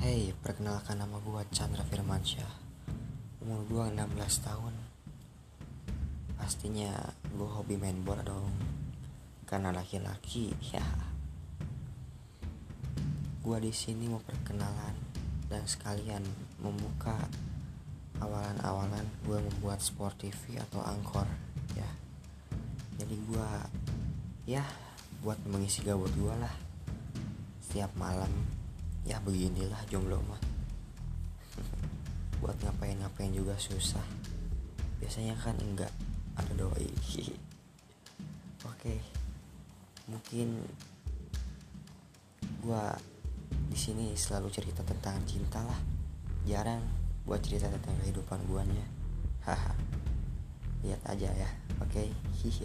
Hey, perkenalkan nama gua Chandra Firmansyah. Umur gua 16 tahun. Pastinya gua hobi main bola dong. Karena laki-laki, ya. Gua di sini mau perkenalan Dan sekalian membuka Awalan-awalan gua membuat Sport TV atau Angkor Ya. Jadi gua Ya buat mengisi gabut gua lah. Setiap malam ya beginilah jomblo mah. Buat ngapain-ngapain juga susah. Biasanya kan enggak ada doi. Oke mungkin gua di sini selalu cerita tentang cinta lah. Jarang buat cerita tentang kehidupan guanya. Haha lihat aja ya oke? Okay? hihi